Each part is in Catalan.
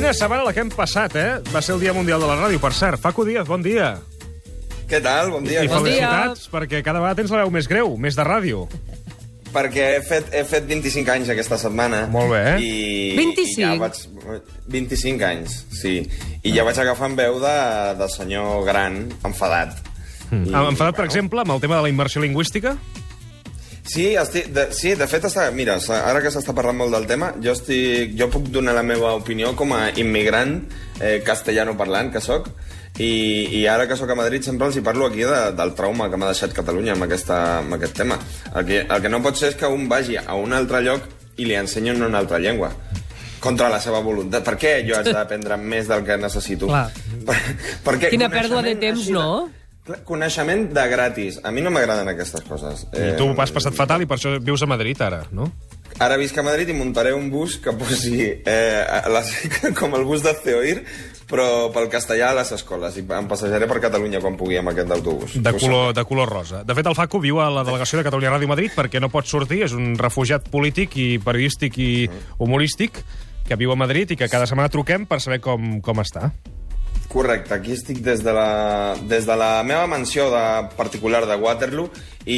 Quina setmana la que hem passat, eh? Va ser el Dia Mundial de la Ràdio, per cert. Facu Díaz, bon dia. Què tal? Bon dia. I Bon dia. felicitats, perquè cada vegada tens la veu més greu, més de ràdio. Perquè he fet, he fet 25 anys aquesta setmana. Molt bé, eh? I, 25? I ja vaig... 25 anys, sí. I ja vaig agafar en veu de, de senyor gran, enfadat. Mm. I, Enfadat, per exemple, amb el tema de la immersió lingüística? Sí, estic, de, sí, de fet, està, mira, ara que s'està parlant molt del tema, jo, estic, jo puc donar la meva opinió com a immigrant eh, castellano parlant que sóc, i, i ara que sóc a Madrid sempre els hi parlo aquí de, del trauma que m'ha deixat Catalunya amb, aquesta, amb aquest tema. El que, el que no pot ser és que un vagi a un altre lloc i li ensenyin una altra llengua contra la seva voluntat. Per què jo haig d'aprendre més del que necessito? Clar. Per, perquè Quina pèrdua de temps, de- no? Coneixement de gratis. A mi no m'agraden aquestes coses. I tu has passat fatal i per això vius a Madrid, ara, no? Ara visc a Madrid i muntaré un bus que posi eh, les, com el bus de Ceoir, però pel castellà a les escoles. I em passejaré per Catalunya quan pugui amb aquest autobús. De Ho color, de color rosa. De fet, el Facu viu a la delegació de Catalunya Ràdio Madrid perquè no pot sortir, és un refugiat polític i periodístic i humorístic que viu a Madrid i que cada setmana truquem per saber com, com està. Correcte, aquí estic des de la, des de la meva mansió de, particular de Waterloo i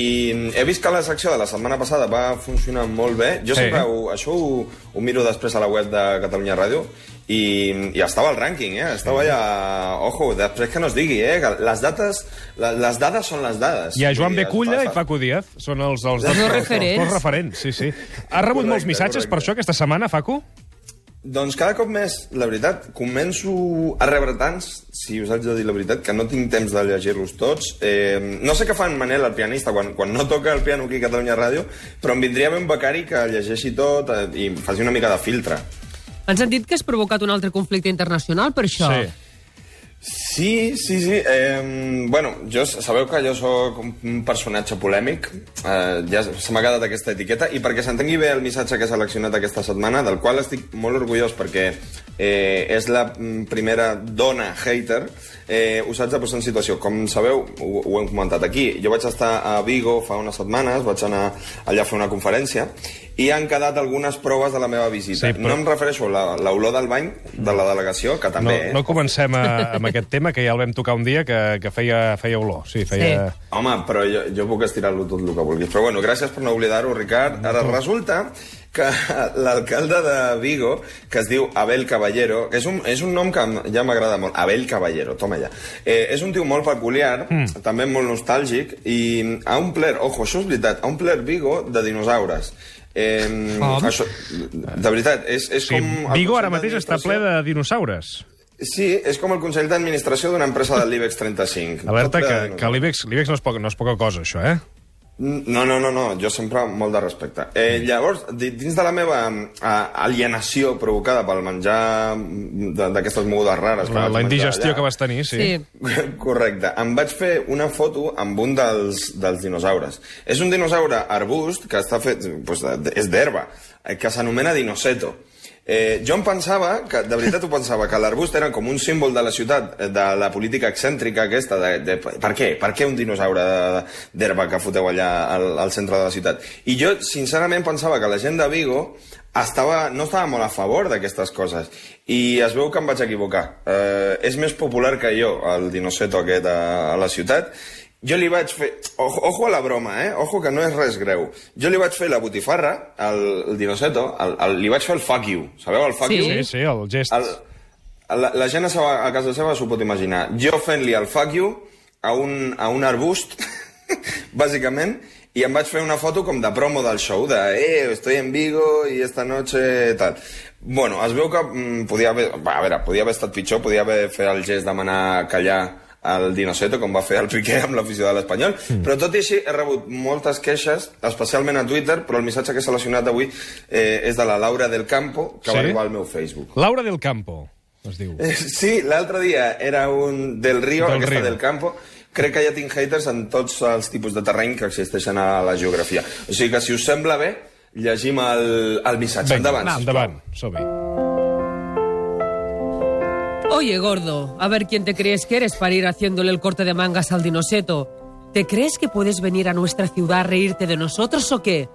he vist que la secció de la setmana passada va funcionar molt bé. Jo Sí. sempre ho, això ho, ho miro després a la web de Catalunya Ràdio i, i estava al rànquing, eh? Estava allà... Ojo, després que no es digui, eh? Que les dates... Les, les dades són les dades. Hi ha Joan Beculla i Facu Díaz, són els, els, Els dos els, referents. Els dos referents, sí, sí. Has rebut molts Correcte, missatges per correcte. això aquesta setmana, Facu? Doncs cada cop més, la veritat, començo a rebre tants, si us haig de dir la veritat, que no tinc temps de llegir-los tots. Eh, no sé què fa en Manel, el pianista, quan, quan no toca el piano aquí a Catalunya Ràdio, però em vindria bé un becari que llegeixi tot eh, i faci una mica de filtre. Han sentit que has provocat un altre conflicte internacional per això? Sí. Sí, sí, sí. Eh, bueno, jo, sabeu que jo sóc un personatge polèmic, eh, ja se m'ha quedat aquesta etiqueta, i perquè s'entengui bé el missatge que he seleccionat aquesta setmana, del qual estic molt orgullós perquè eh, és la mm, primera dona hater, eh, us haig de posar en situació. Com sabeu, ho, ho hem comentat aquí, jo vaig estar a Vigo fa unes setmanes, vaig anar allà a fer una conferència, i han quedat algunes proves de la meva visita. Sí, però- No em refereixo a la- l'olor del bany de la delegació, que No, també... eh? no comencem a, amb aquest tema, que ja el vam tocar un dia, que, que feia, feia olor. Sí, feia... Sí. Home, però jo, jo puc estirar-lo tot el que vulguis. Però bueno, gràcies per no oblidar-ho, Ricard. Ara resulta que l'alcalde de Vigo, que es diu Abel Caballero, que és un, és un nom que ja m'agrada molt, Abel Caballero, toma ja. Eh, és un tio molt peculiar, mm. també molt nostàlgic, i ha omplert, ojo, això és veritat, ha omplert Vigo de dinosaures. Eh, Com? això, de veritat, és, és Sí, com... Vigo ara mateix està ple de dinosaures. Sí, és com el Consell d'Administració d'una empresa de l'IBEX 35. Alerta que, que l'IBEX no, és poca, no és poca cosa, això, eh? No, no, no, no, jo sempre molt de respecte. Eh, llavors, di- dins de la meva eh, alienació provocada pel menjar d'aquestes mogudes rares... La, la indigestió allà, que vas tenir, sí. Sí. Correcte. Em vaig fer una foto amb un dels, dels dinosaures. És un dinosaure arbust que està fet... Pues, de- és d'herba, eh, que s'anomena dinoceto. Eh, jo em pensava, que, de veritat ho pensava, que l'arbust era com un símbol de la ciutat, eh, de la política excèntrica aquesta, de, de, per què? Per què un dinosaure d'herba que foteu allà al, al centre de la ciutat? I jo, sincerament, pensava que la gent de Vigo estava, no estava molt a favor d'aquestes coses. I es veu que em vaig equivocar. Eh, és més popular que jo, el dinoceto aquest a, a la ciutat. Jo li vaig fer... Ojo, ojo a la broma, eh? Ojo que no és res greu. Jo li vaig fer la botifarra, el, el dinoceto, el, el, li vaig fer el fuck you. Sabeu el fuck Sí. you? Sí, sí, el gest. El, la, la gent a, seva, a casa seva s'ho pot imaginar. Jo fent-li el fuck you a un, a un arbust, bàsicament, i em vaig fer una foto com de promo del show, de eh, estoy en Vigo i esta noche tal. Bueno, es veu que mm, podia haver... Va, a veure, podia haver estat pitjor, podia haver fet el gest de manar callar el Dinoceto, com va fer el Piqué amb l'afició de l'Espanyol, mm. però tot i així he rebut moltes queixes, especialment a Twitter, però el missatge que he seleccionat avui eh, és de la Laura del Campo, que Sí? va arribar al meu Facebook. Laura del Campo, es diu. Eh, Sí, l'altre dia era un del Río, Del aquesta Río. del Campo. Crec que ja tinc haters en tots els tipus de terreny que existeixen a la geografia. O sigui que, si us sembla bé, llegim el, el missatge. Vinga, endavant. endavant, som-hi. Oye, gordo, a ver quién te crees que eres para ir haciéndole el corte de mangas al dinoseto. ¿Te crees que puedes venir a nuestra ciudad a reírte de nosotros o qué?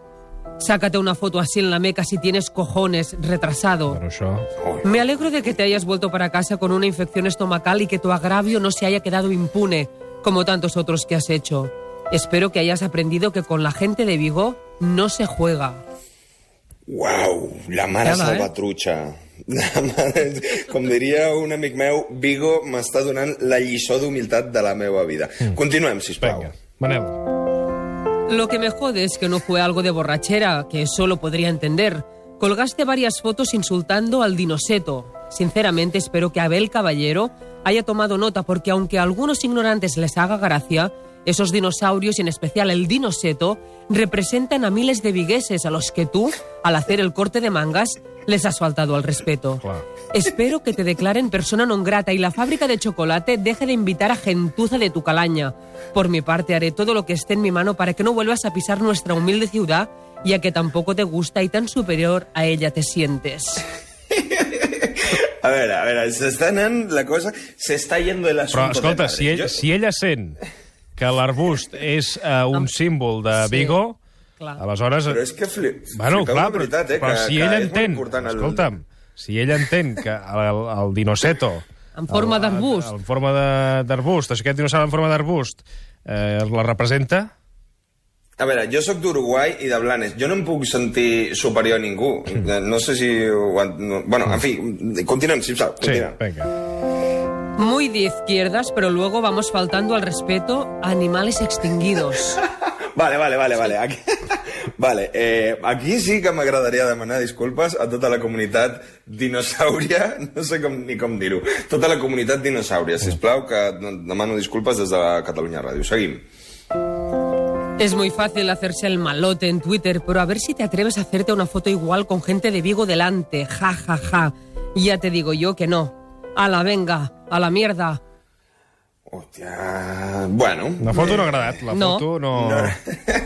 Sácate una foto así en la meca si tienes cojones, retrasado. Me alegro de que te hayas vuelto para casa con una infección estomacal y que tu agravio no se haya quedado impune, como tantos otros que has hecho. Espero que hayas aprendido que con la gente de Vigo no se juega. Uau, la mare Cada, eh? La mare, com diria un amic meu, Vigo m'està donant la lliçó d'humilitat de la meva vida. Continuem, sisplau. Vinga, Manel. Lo que me jode es que no fue algo de borrachera, que eso lo podría entender. Colgaste varias fotos insultando al dinoseto. Sinceramente espero que Abel Caballero haya tomado nota porque aunque a algunos ignorantes les haga gracia, esos dinosaurios y en especial el dinoseto representan a miles de vigueses a los que tú, al hacer el corte de mangas, les has faltado al respeto. Clar. Espero que te declaren persona non grata y la fábrica de chocolate deje de invitar a gentuza de tu calaña. Por mi parte, haré todo lo que esté en mi mano para que no vuelvas a pisar nuestra humilde ciudad, ya que tampoco te gusta y tan superior a ella te sientes. A veure, a veure, s'està anant la cosa... S'està yendo el Però, asunto escolta, de si, ell, Jo- si ella sent que l'arbust és uh, un símbol de Sí. Vigo, Clar. aleshores... Però és que fli... Bueno, clar, però, veritat, eh, però que, si que ell entén... important el- Escolta'm, si ell entén que el, el dinoseto... En forma d'arbust. En forma de- d'arbust, aquest dinosaure en forma d'arbust, eh, la representa... A veure, jo sóc d'Uruguai i de Blanes. Jo no em puc sentir superior a ningú. No sé si... Bueno, en fi, continuem, sisplau. Sí, Continua. vinga. Muy de izquierdas, pero luego vamos faltando al respeto a animales extinguidos. Vale, vale, vale, vale. Aquí, vale, eh, aquí sí que m'agradaria demanar disculpes a tota la comunitat dinosàuria, no sé com, ni com dir-ho, tota la comunitat dinosàuria, sisplau, que demano disculpes des de Catalunya Ràdio. Seguim. Es muy fácil hacerse el malote en Twitter, pero a ver si te atreves a hacerte una foto igual con gente de Vigo delante. Ja, ja, ja. Ya te digo yo que no. A la venga, a la mierda. Hòstia... Bueno... La foto no ha agradat, la No. foto no... No,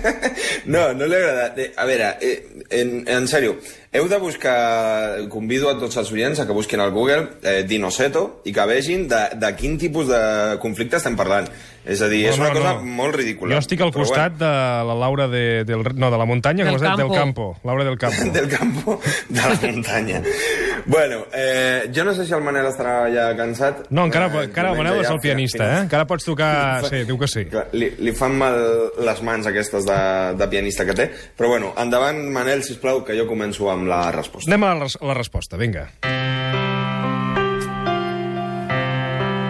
no, no li ha agradat. Eh, A veure, eh, en, en sèrio, heu de buscar... Convido a tots els oients a que busquin al Google eh, Dinoseto i que vegin de, de quin tipus de conflicte estem parlant. És a dir, és No, una no, cosa no. molt ridícula. Jo estic al costat de la Laura de, del, no, de la muntanya, Del com dit? Del campo. campo. Laura del campo. Bueno, del campo de la muntanya. Bueno, eh, jo no sé si el Manel estarà ja cansat. No, encara, Eh, encara el Manel és el pianista, eh? Encara pots tocar... Sí, diu que sí. Clar, Li, li fan mal les mans aquestes de, de pianista que té. Però bueno, endavant, Manel, sisplau, que jo començo amb la resposta. Anem a la, res- la resposta, vinga.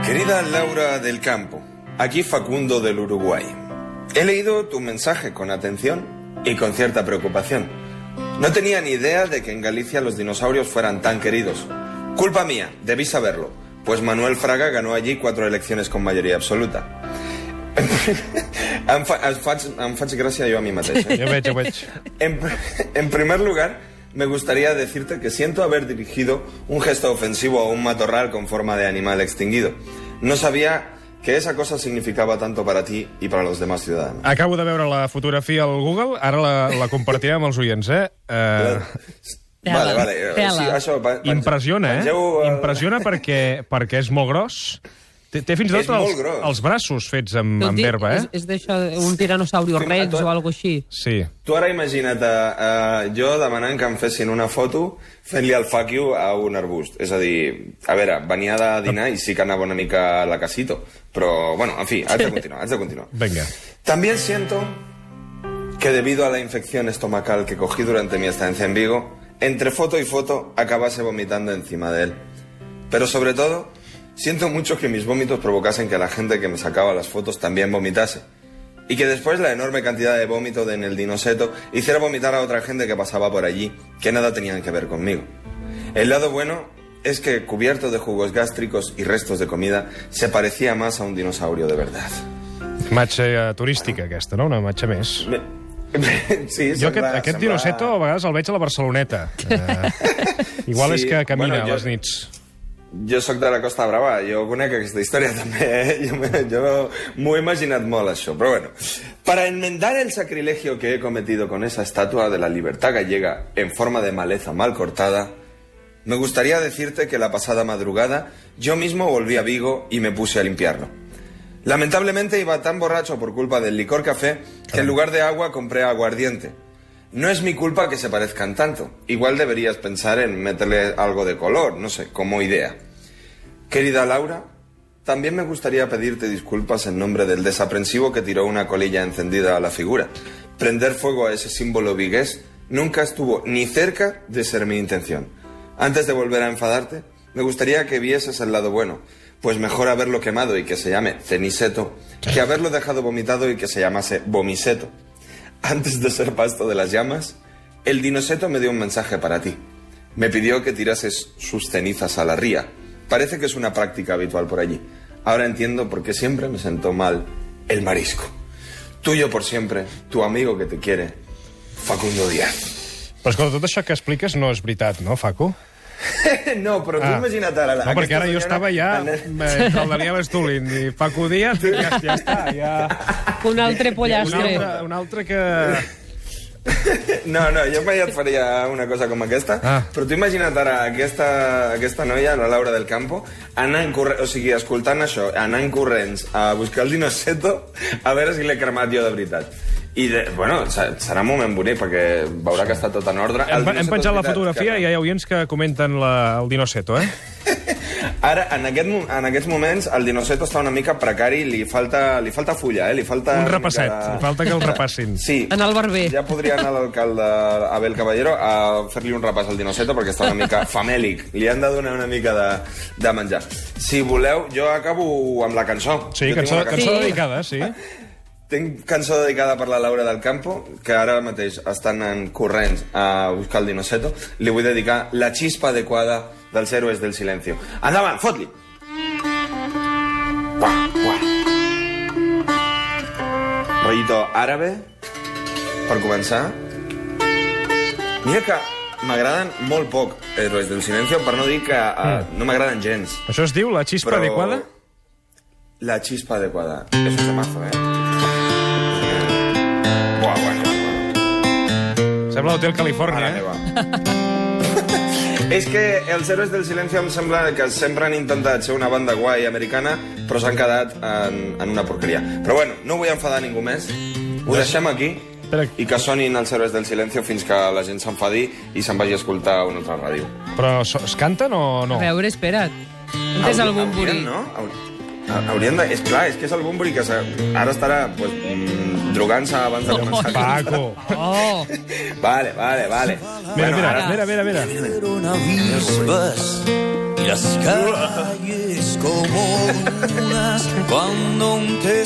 Querida Laura del Campo, aquí Facundo del Uruguay. He leído tu mensaje con atención y con cierta preocupación. No tenía ni idea de que en Galicia los dinosaurios fueran tan queridos. Culpa mía, debí saberlo, pues Manuel Fraga ganó allí cuatro elecciones con mayoría absoluta. em, fa, em, faig, em faig gràcia jo a mi mateix. Eh? Jo veig, jo veig. En, en primer lugar, me gustaría decirte que siento haber dirigido un gesto ofensivo a un matorral con forma de animal extinguido. No sabía que esa cosa significaba tanto para ti y para los demás ciudadanos. Acabo de veure la fotografia al Google, ara la, la compartiré amb els oients, eh? Uh, Tela, vale, vale. eh, tela. Sí, això, pa- impressiona, eh? pengeu, eh, Impressiona perquè, perquè és molt gros. Té, té fins i És tot els, gros. els braços fets amb, Tot amb dic, herba, És, eh? és d'això, un tiranosaurio Sí, rex tu- o algo així. Sí. Tu ara imagina't uh, jo demanant que em fessin una foto fent-li el fuck you a un arbust. És a dir, a veure, venia de dinar i sí que anava una mica a la casito. Però, bueno, en fi, haig de continuar, haig de continuar. Vinga. También siento que debido a la infección estomacal que cogí durante mi estancia en Vigo, entre foto y foto acabase vomitando encima de él. Pero sobre todo, siento mucho que mis vómitos provocasen que la gente que me sacaba las fotos también vomitase. Y que después la enorme cantidad de vómito de en el dinoseto hiciera vomitar a otra gente que pasaba por allí, que nada tenían que ver conmigo. El lado bueno es que, cubierto de jugos gástricos y restos de comida, se parecía más a un dinosaurio de verdad. Imatge eh, turística, aquesta, no? Una imatge més. Sí, Jo aquest, sembla- aquest sembla- dinoseto a vegades el veig a la Barceloneta. Eh, igual Sí, és que camina bueno, jo- a les nits. Jo sóc de la Costa Brava, jo conec aquesta història també, eh? jo, jo m'ho he imaginat molt això, però bueno. Para enmendar el sacrilegio que he cometido con esa estatua de la libertad gallega en forma de maleza mal cortada, me gustaría decirte que la pasada madrugada yo mismo volví a Vigo y me puse a limpiarlo. Lamentablemente iba tan borracho por culpa del licor café que en lugar de agua compré aguardiente. No es mi culpa que se parezcan tanto. Igual deberías pensar en meterle algo de color, no sé, como idea. Querida Laura, también me gustaría pedirte disculpas en nombre del desaprensivo que tiró una colilla encendida a la figura. Prender fuego a ese símbolo vigués nunca estuvo ni cerca de ser mi intención. Antes de volver a enfadarte, me gustaría que vieses el lado bueno, pues mejor haberlo quemado y que se llame ceniseto que haberlo dejado vomitado y que se llamase vomiseto. Antes de ser pasto de las llamas, el dinoseto me dio un mensaje para ti. Me pidió que tirases sus cenizas a la ría. Parece que es una práctica habitual por allí. Ahora entiendo por qué siempre me sentó mal el marisco. Tuyo por siempre, tu amigo que te quiere, Facundo Díaz. Però escolta, tot això que expliques no és veritat, no, Facu? no, però tu Ah. imagina't ara... No, perquè aquesta ara jo senyora estava ja en- eh, entre el Daniel Estulin i Facu Díaz, ja, ja està, ja... Un altre Un pollastre. altre, un altre que... No, no, jo mai et faria una cosa com aquesta, Ah. però tu imagina't ara aquesta, aquesta noia, la Laura del Campo, anant corre... o sigui, escoltant això, anant corrents a buscar el dinoseto a veure si l'he cremat jo de veritat. I, de, bueno, se- serà un moment bonic, perquè veurà que està tot en ordre. El Hem, hem penjat la fotografia que- i hi ha oients que comenten la, el dinoseto, eh? Ara, en, aquest, en aquests moments, el dinoseto està una mica precari, li falta, li falta fulla, eh? Li falta Un repasset, de- li falta que el repassin. Sí. En el barber. Ja podria anar l'alcalde Abel Caballero a fer-li un repàs al dinoseto perquè està una mica famèlic. Li han de donar una mica de, de menjar. Si voleu, jo acabo amb la cançó. Sí, Jo cançó, cançó Sí. dedicada, sí. Tinc cançó dedicada per la Laura del Campo, que ara mateix estan en corrents a buscar el dinoseto. Li vull dedicar la chispa adequada dels héroes del silencio. Endavant, fot-li! Rollito àrabe, per començar. Mira que m'agraden molt poc héroes del silencio, per no dir que uh, no m'agraden gens. Això es diu la xispa Però- adequada? La chispa adecuada. Es un temazo, ¿eh? Sembla l'Hotel Califòrnia, eh? És que els Héroes del Silencio em sembla que sempre han intentat ser una banda guai americana, però s'han quedat en, en una porqueria. Però bueno, no vull enfadar ningú més. Ho deixem aquí i que sonin els Héroes del Silencio fins que la gent s'enfadi i se'n vagi a escoltar una altra ràdio. Però so- es canten o no? A veure, espera't. On és el Bumburi? Haurien, no? Haur- Haurien de... És clar, és que és el Bumburi que ara estarà pues, mm, drogant-se abans de començar. Paco. Oh, Vale, vale, vale. Mira, mira, ara- mira, mira, mira. Y las calles como dunas cuando un te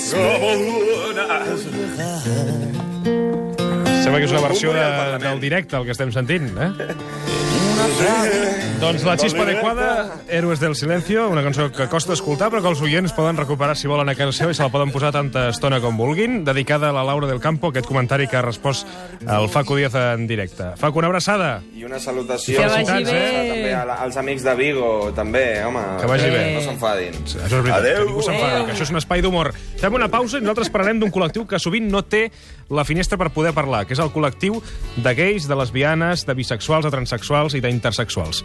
Sembla que és una versió de, Parlament. del directe, el que estem sentint, eh? Doncs la xispa adequada, Héroes del Silencio, una cançó que costa escoltar, però que els oients poden recuperar si volen a casa seva i se la poden posar tanta estona com vulguin, dedicada a la Laura del Campo, aquest comentari que ha respost el Facu Díaz en directe. Facu, una abraçada. I una salutació Que vagi Felicitats, bé. eh? també a als amics de Vigo, també, home. Que vagi bé. No s'enfadin. Això és veritat, Adéu. que ningú s'enfada, que això és un espai d'humor. Fem una pausa i nosaltres parlarem d'un col·lectiu que sovint no té la finestra per poder parlar, que és el col·lectiu de gais, de lesbianes, de bisexuals, de transexuals i d'intersexuals sexuals.